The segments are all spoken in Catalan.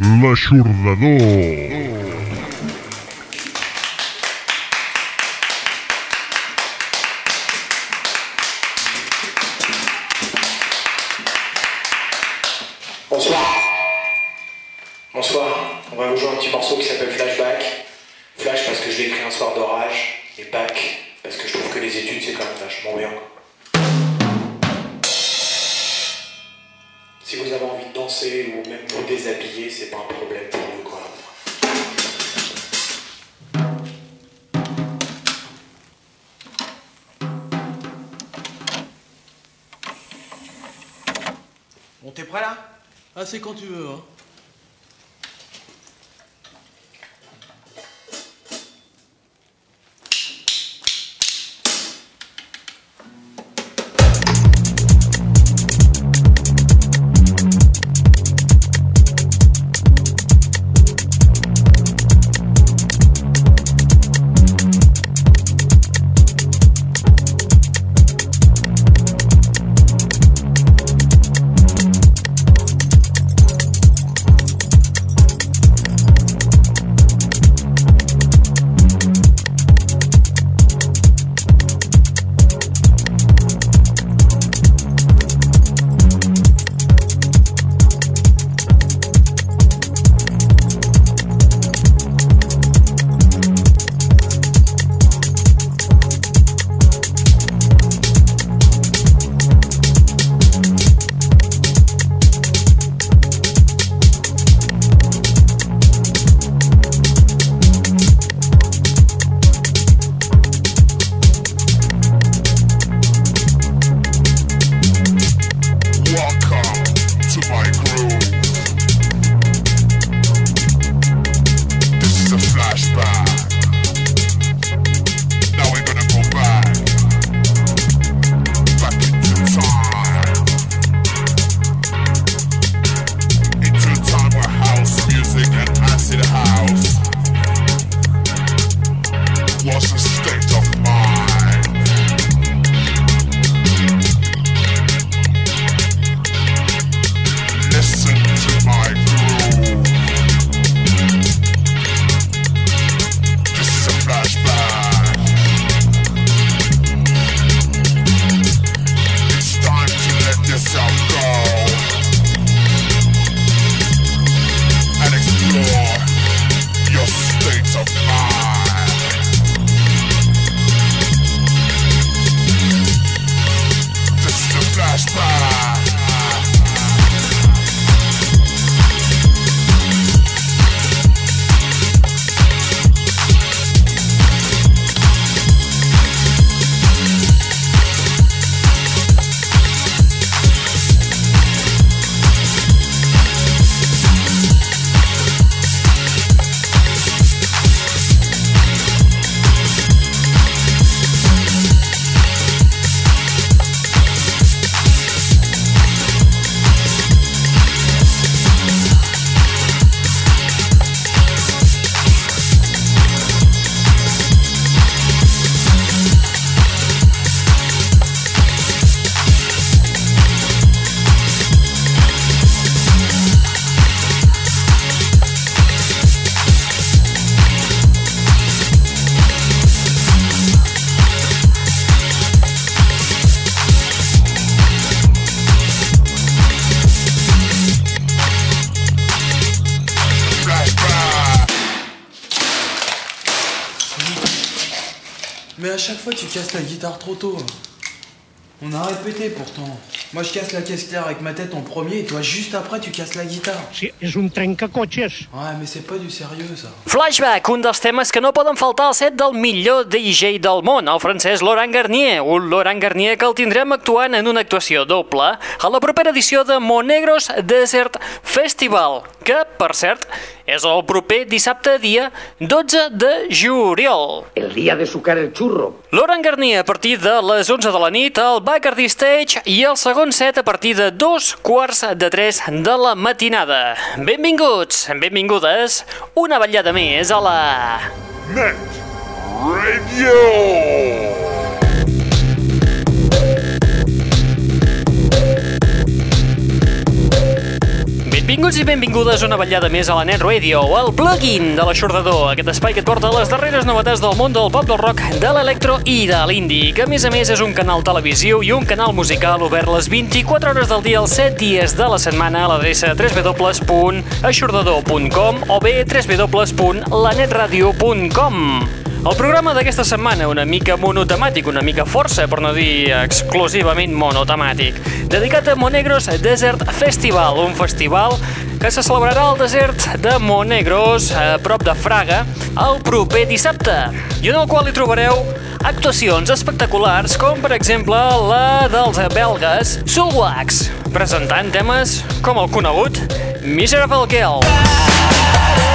L'Aixordador. Tu casses la guitare trop tôt. On a répété pourtant. Moi, je casse la caisse claire avec ma tête en premier et toi, juste après, tu casses la guitare. Sí, és un trencacotxes. Ouais, mais c'est pas du sérieux, ça. Flashback, un dels temes que no poden faltar al set del millor DJ del món, el francès Laurent Garnier, un Laurent Garnier que el tindrem actuant en una actuació doble a la propera edició de Monegros Desert Festival, que, per cert, és el proper dissabte dia 12 de juliol. El día de sucar el churro. Laurent Garnier a partir de les 11 de la nit al Bacardi Stage i el segon set a partir de dos quarts de tres de la matinada. Benvinguts, benvingudes, una vetllada més a la... Net Radio. Benvinguts i benvingudes una vetllada més a la Net Radio, el plugin de l'aixordador, aquest espai que et porta les darreres novetats del món del pop, del rock, de l'electro i de l'indie, que a més a més és un canal televisiu i un canal musical obert les 24 hores del dia, els 7 dies de la setmana a l'adreça www.aixordador.com o bé www.lanetradio.com. El programa d'aquesta setmana, una mica monotemàtic, una mica força, per no dir exclusivament monotemàtic, dedicat a Monegros Desert Festival, un festival que se celebrarà al desert de Monegros, a prop de Fraga, el proper dissabte, i en el qual hi trobareu actuacions espectaculars com per exemple la dels belgues Soulwax, presentant temes com el conegut Miserable Girl. Just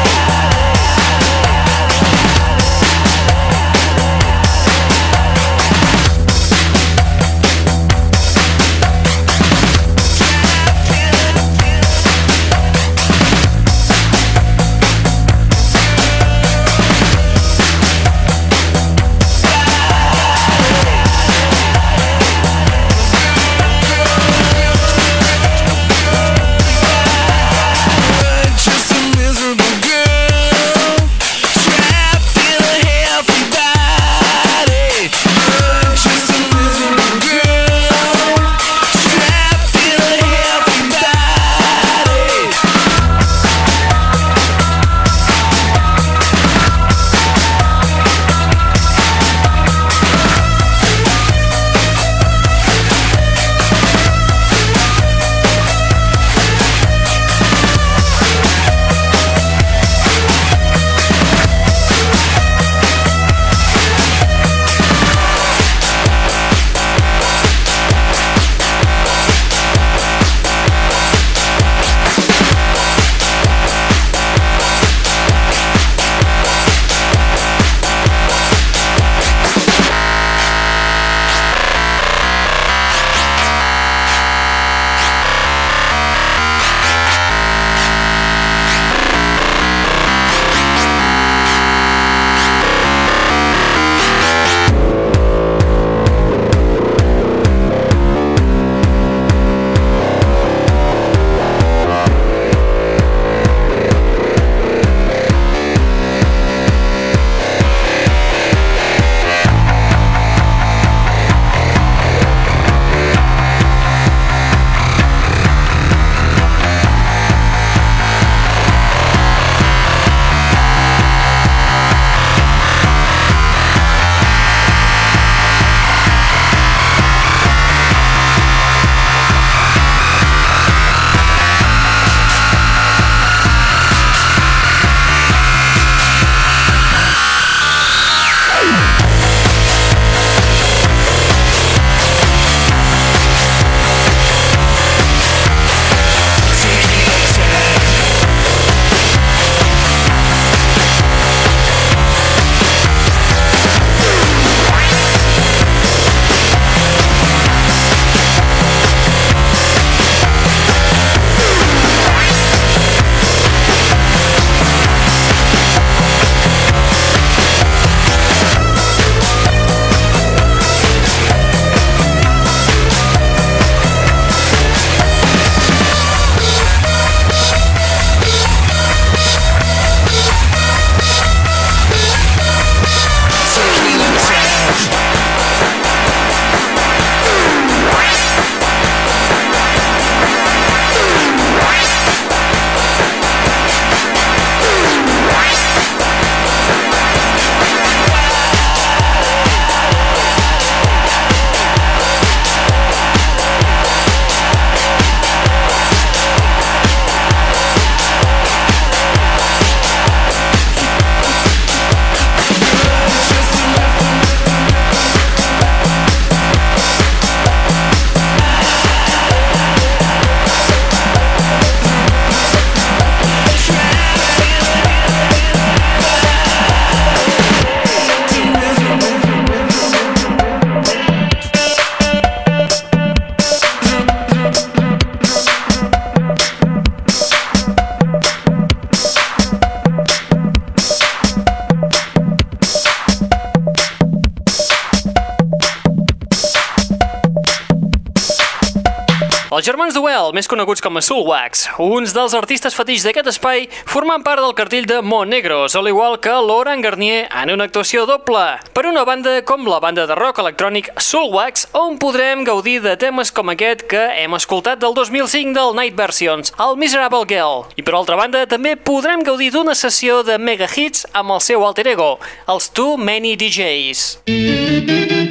Duel, més coneguts com a Soulwax, uns dels artistes fetix d'aquest espai, formen part del cartell de Monegros, al igual que Laurent Garnier en una actuació doble. Per una banda com la banda de rock electrònic Soulwax, on podrem gaudir de temes com aquest que hem escoltat del 2005 del Night Versions, el Miserable Girl. I per altra banda, també podrem gaudir d'una sessió de mega hits amb el seu alter ego, els Too Many DJs.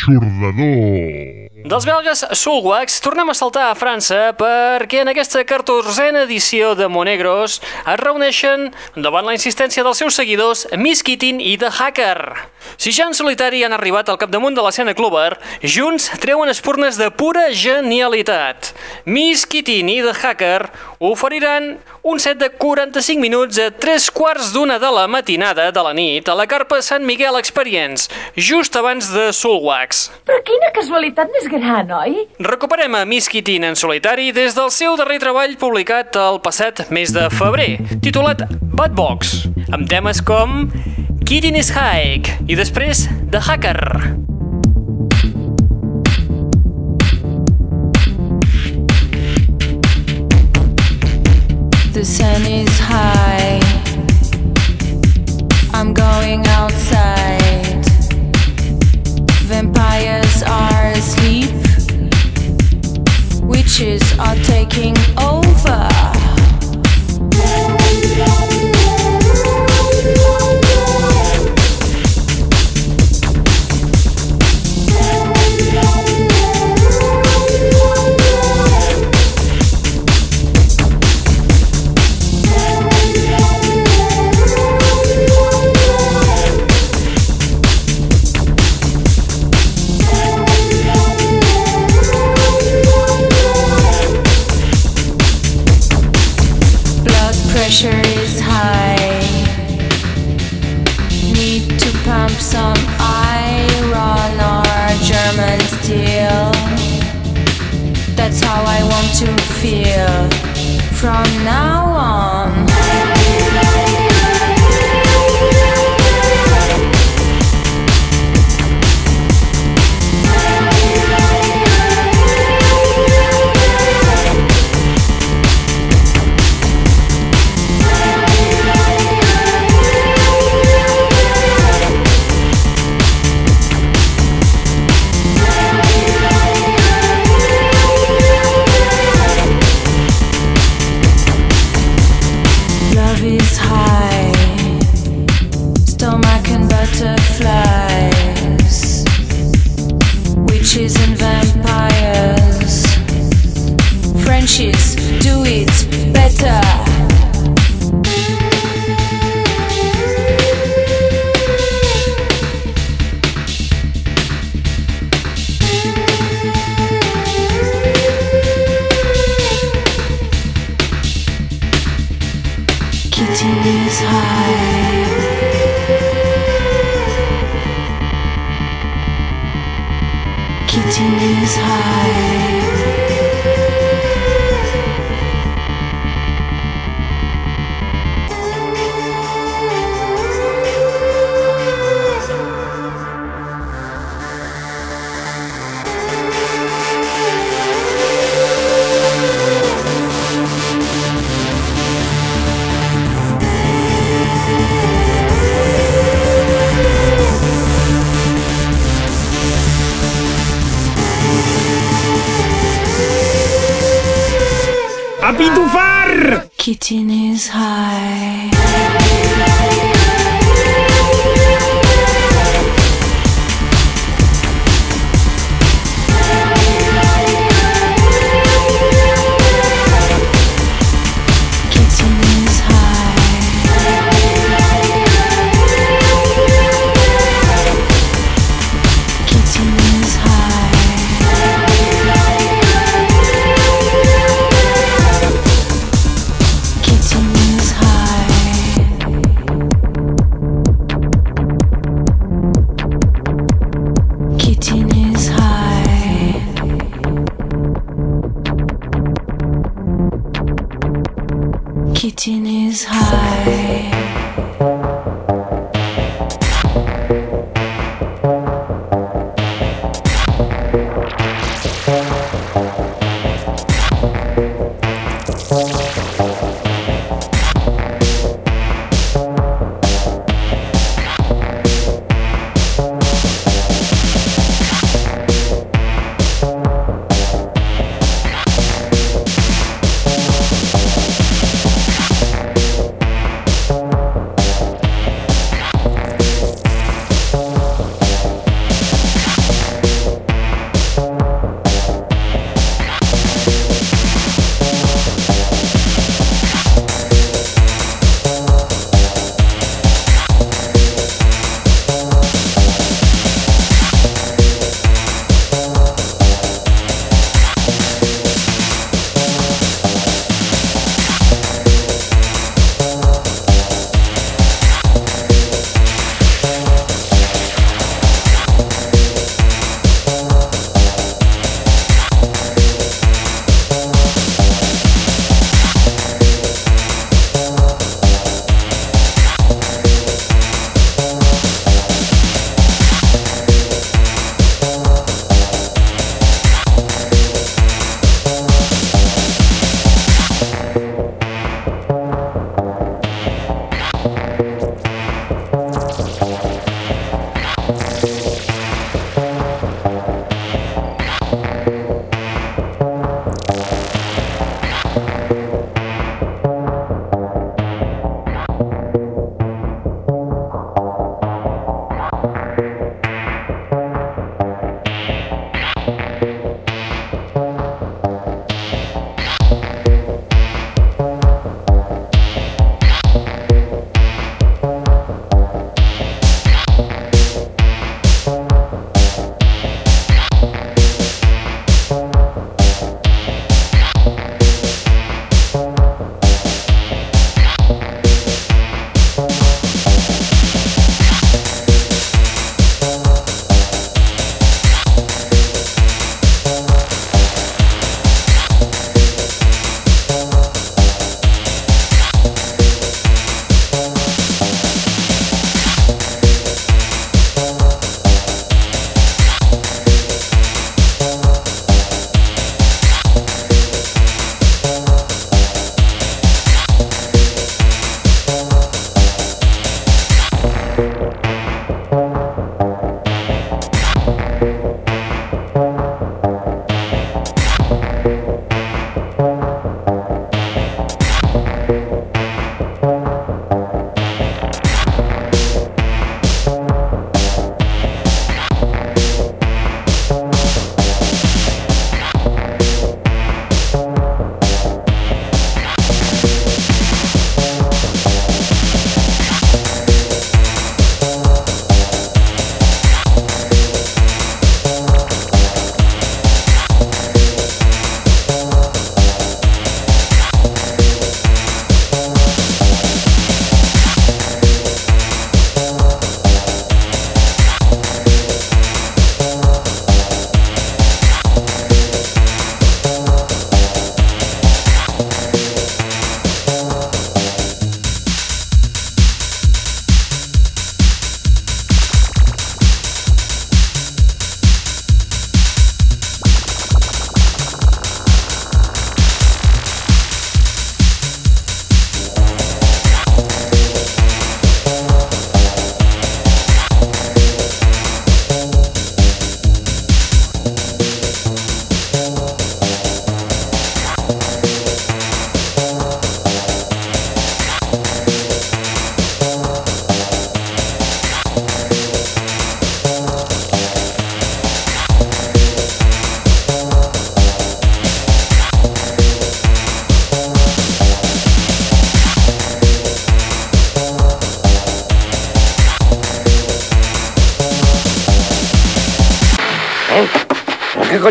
L'aixordador. Dels belgues Soulwax tornem a saltar a França perquè en aquesta 14a edició de Monegros es reuneixen davant la insistència dels seus seguidors Miss Kittin i The Hacker. Si ja en solitari han arribat al capdamunt de l'escena clubber, junts treuen espurnes de pura genialitat. Miss Kittin i The Hacker oferiran un set de 45 minuts a tres quarts d'una de la matinada de la nit a la carpa Sant Miguel Experience, just abans de Soulwax. Però quina casualitat més gran, oi? Recuperem a Miss Kittin en solitari des del seu darrer treball publicat el passat mes de febrer, titulat Bad Box, amb temes com Kittin is Hike i després The Hacker. The sun is high. city's high.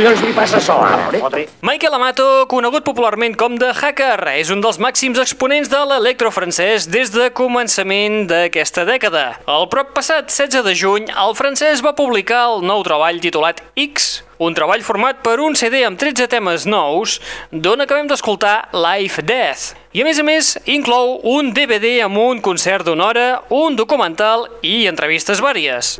Collons li passa a Solar, home? Michael Amato, conegut popularment com The Hacker, és un dels màxims exponents de l'electro francès des de començament d'aquesta dècada. El prop passat 16 de juny, el francès va publicar el nou treball titulat X, un treball format per un CD amb 13 temes nous, d'on acabem d'escoltar Life Death. I a més a més, inclou un DVD amb un concert d'una hora, un documental i entrevistes vàries.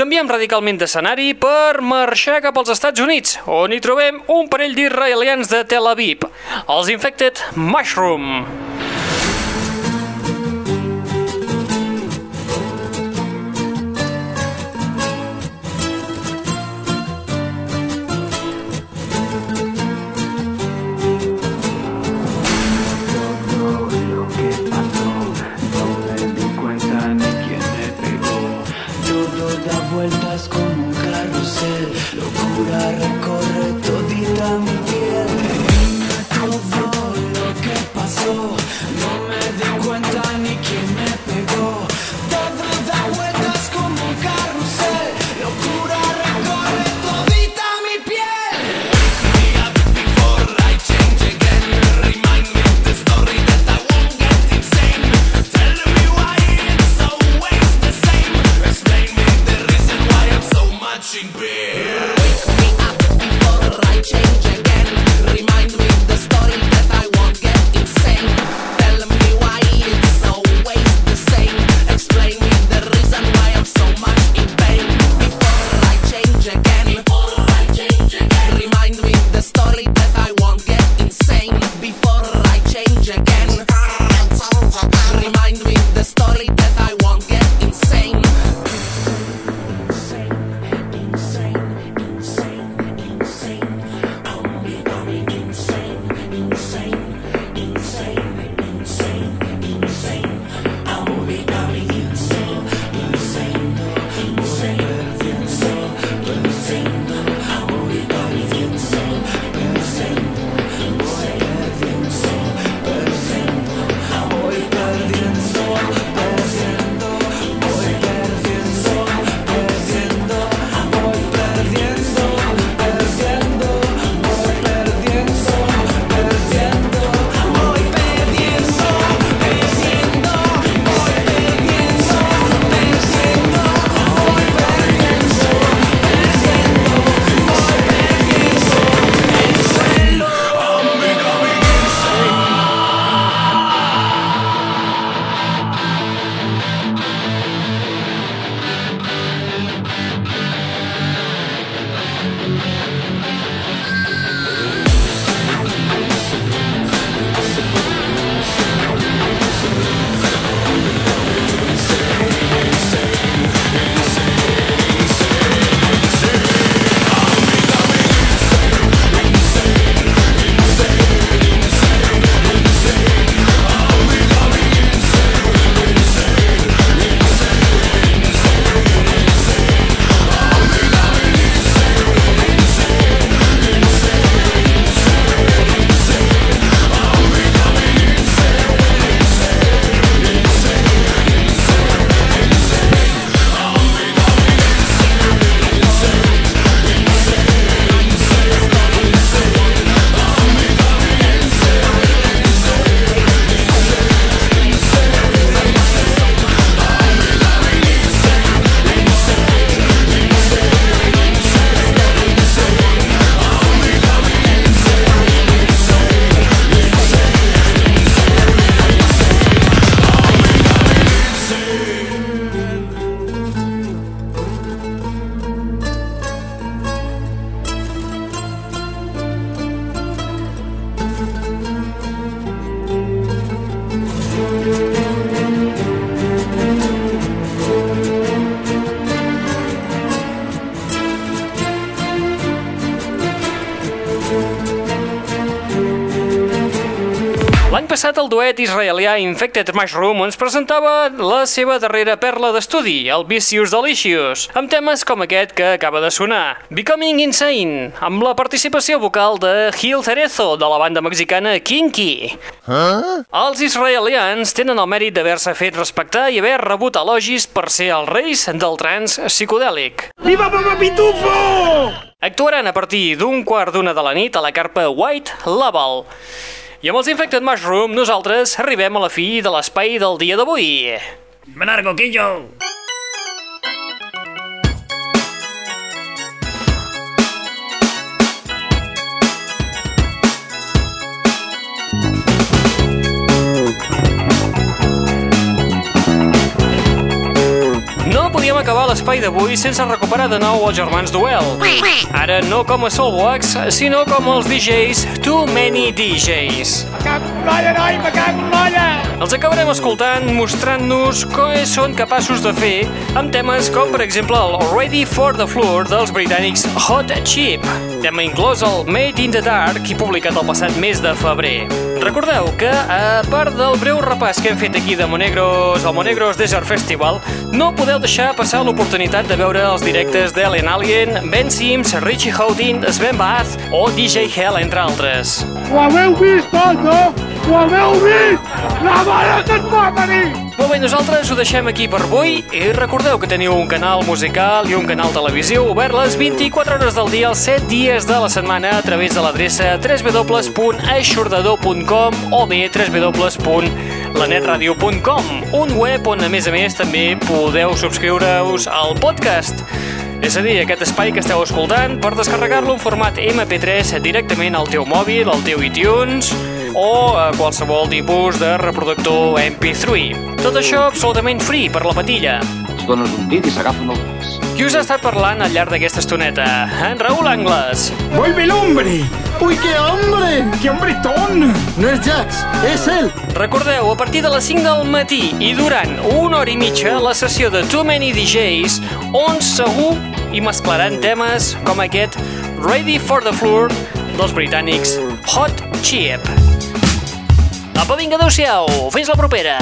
Canviem radicalment d'escenari per marxar cap als Estats Units, on hi trobem un parell d'israelians de Tel Aviv, els Infected Mushroom. Passat el duet israelià Infected Mushroom ens presentava la seva darrera perla d'estudi, el Vicious Delicious, amb temes com aquest que acaba de sonar, Becoming Insane, amb la participació vocal de Gil Cerezo, de la banda mexicana Kinky. Huh? Els israelians tenen el mèrit d'haver-se fet respectar i haver rebut elogis per ser els reis del trans psicodèlic. ¡Viva Papá Pitufo! Actuaran a partir d'un quart d'una de la nit a la carpa White Label. I amb els Infected Mushroom nosaltres arribem a la fi de l'espai del dia d'avui. ¡Me largo, Quillo! Acabar l'espai d'avui sense recuperar de nou els germans Duel. Ara no com a Soulwax, sinó com els DJs Too Many DJs. Noi, me cago en molla! Els acabarem escoltant mostrant-nos què són capaços de fer amb temes com, per exemple, el Ready for the Floor dels britànics Hot Chip, tema inclòs el Made in the Dark i publicat el passat mes de febrer. Recordeu que, a part del breu repàs que hem fet aquí de Monegros al Monegros Desert Festival, no podeu deixar passar l'oportunitat de veure els directes d'Ellen Alien, Ben Sims, Richie Houghton, Sven Bath o DJ Hell, entre altres. Ho haveu vist tot, no? Ho haveu vist? La mare que et va tenir! Molt bé, nosaltres ho deixem aquí per avui i recordeu que teniu un canal musical i un canal televisiu obert les 24 hores del dia, els 7 dies de la setmana a través de l'adreça www.aixordador.com o bé www.lanetradio.com un web on a més a més també podeu subscriure-us al podcast. És a dir, aquest espai que esteu escoltant per descarregar-lo en format MP3 directament al teu mòbil, al teu iTunes o a qualsevol tipus de reproductor MP3. Tot això absolutament free per la patilla. Els dones un dit i s'agafen el braç. Qui us ha estat parlant al llarg d'aquesta estoneta? En Raúl Angles. ¡Vuelve el hombre! ¡Uy, qué hombre! ¡Qué hombretón! No es Jax, es él. Recordeu, a partir de les 5 del matí i durant una hora i mitja, la sessió de Too Many DJs, on segur i mesclaran temes com aquest Ready for the Floor dels britànics Hot Chip. Apa, vinga, adeu-siau, fins la propera!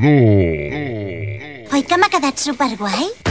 L'aixordador. Oi que m'ha quedat superguai?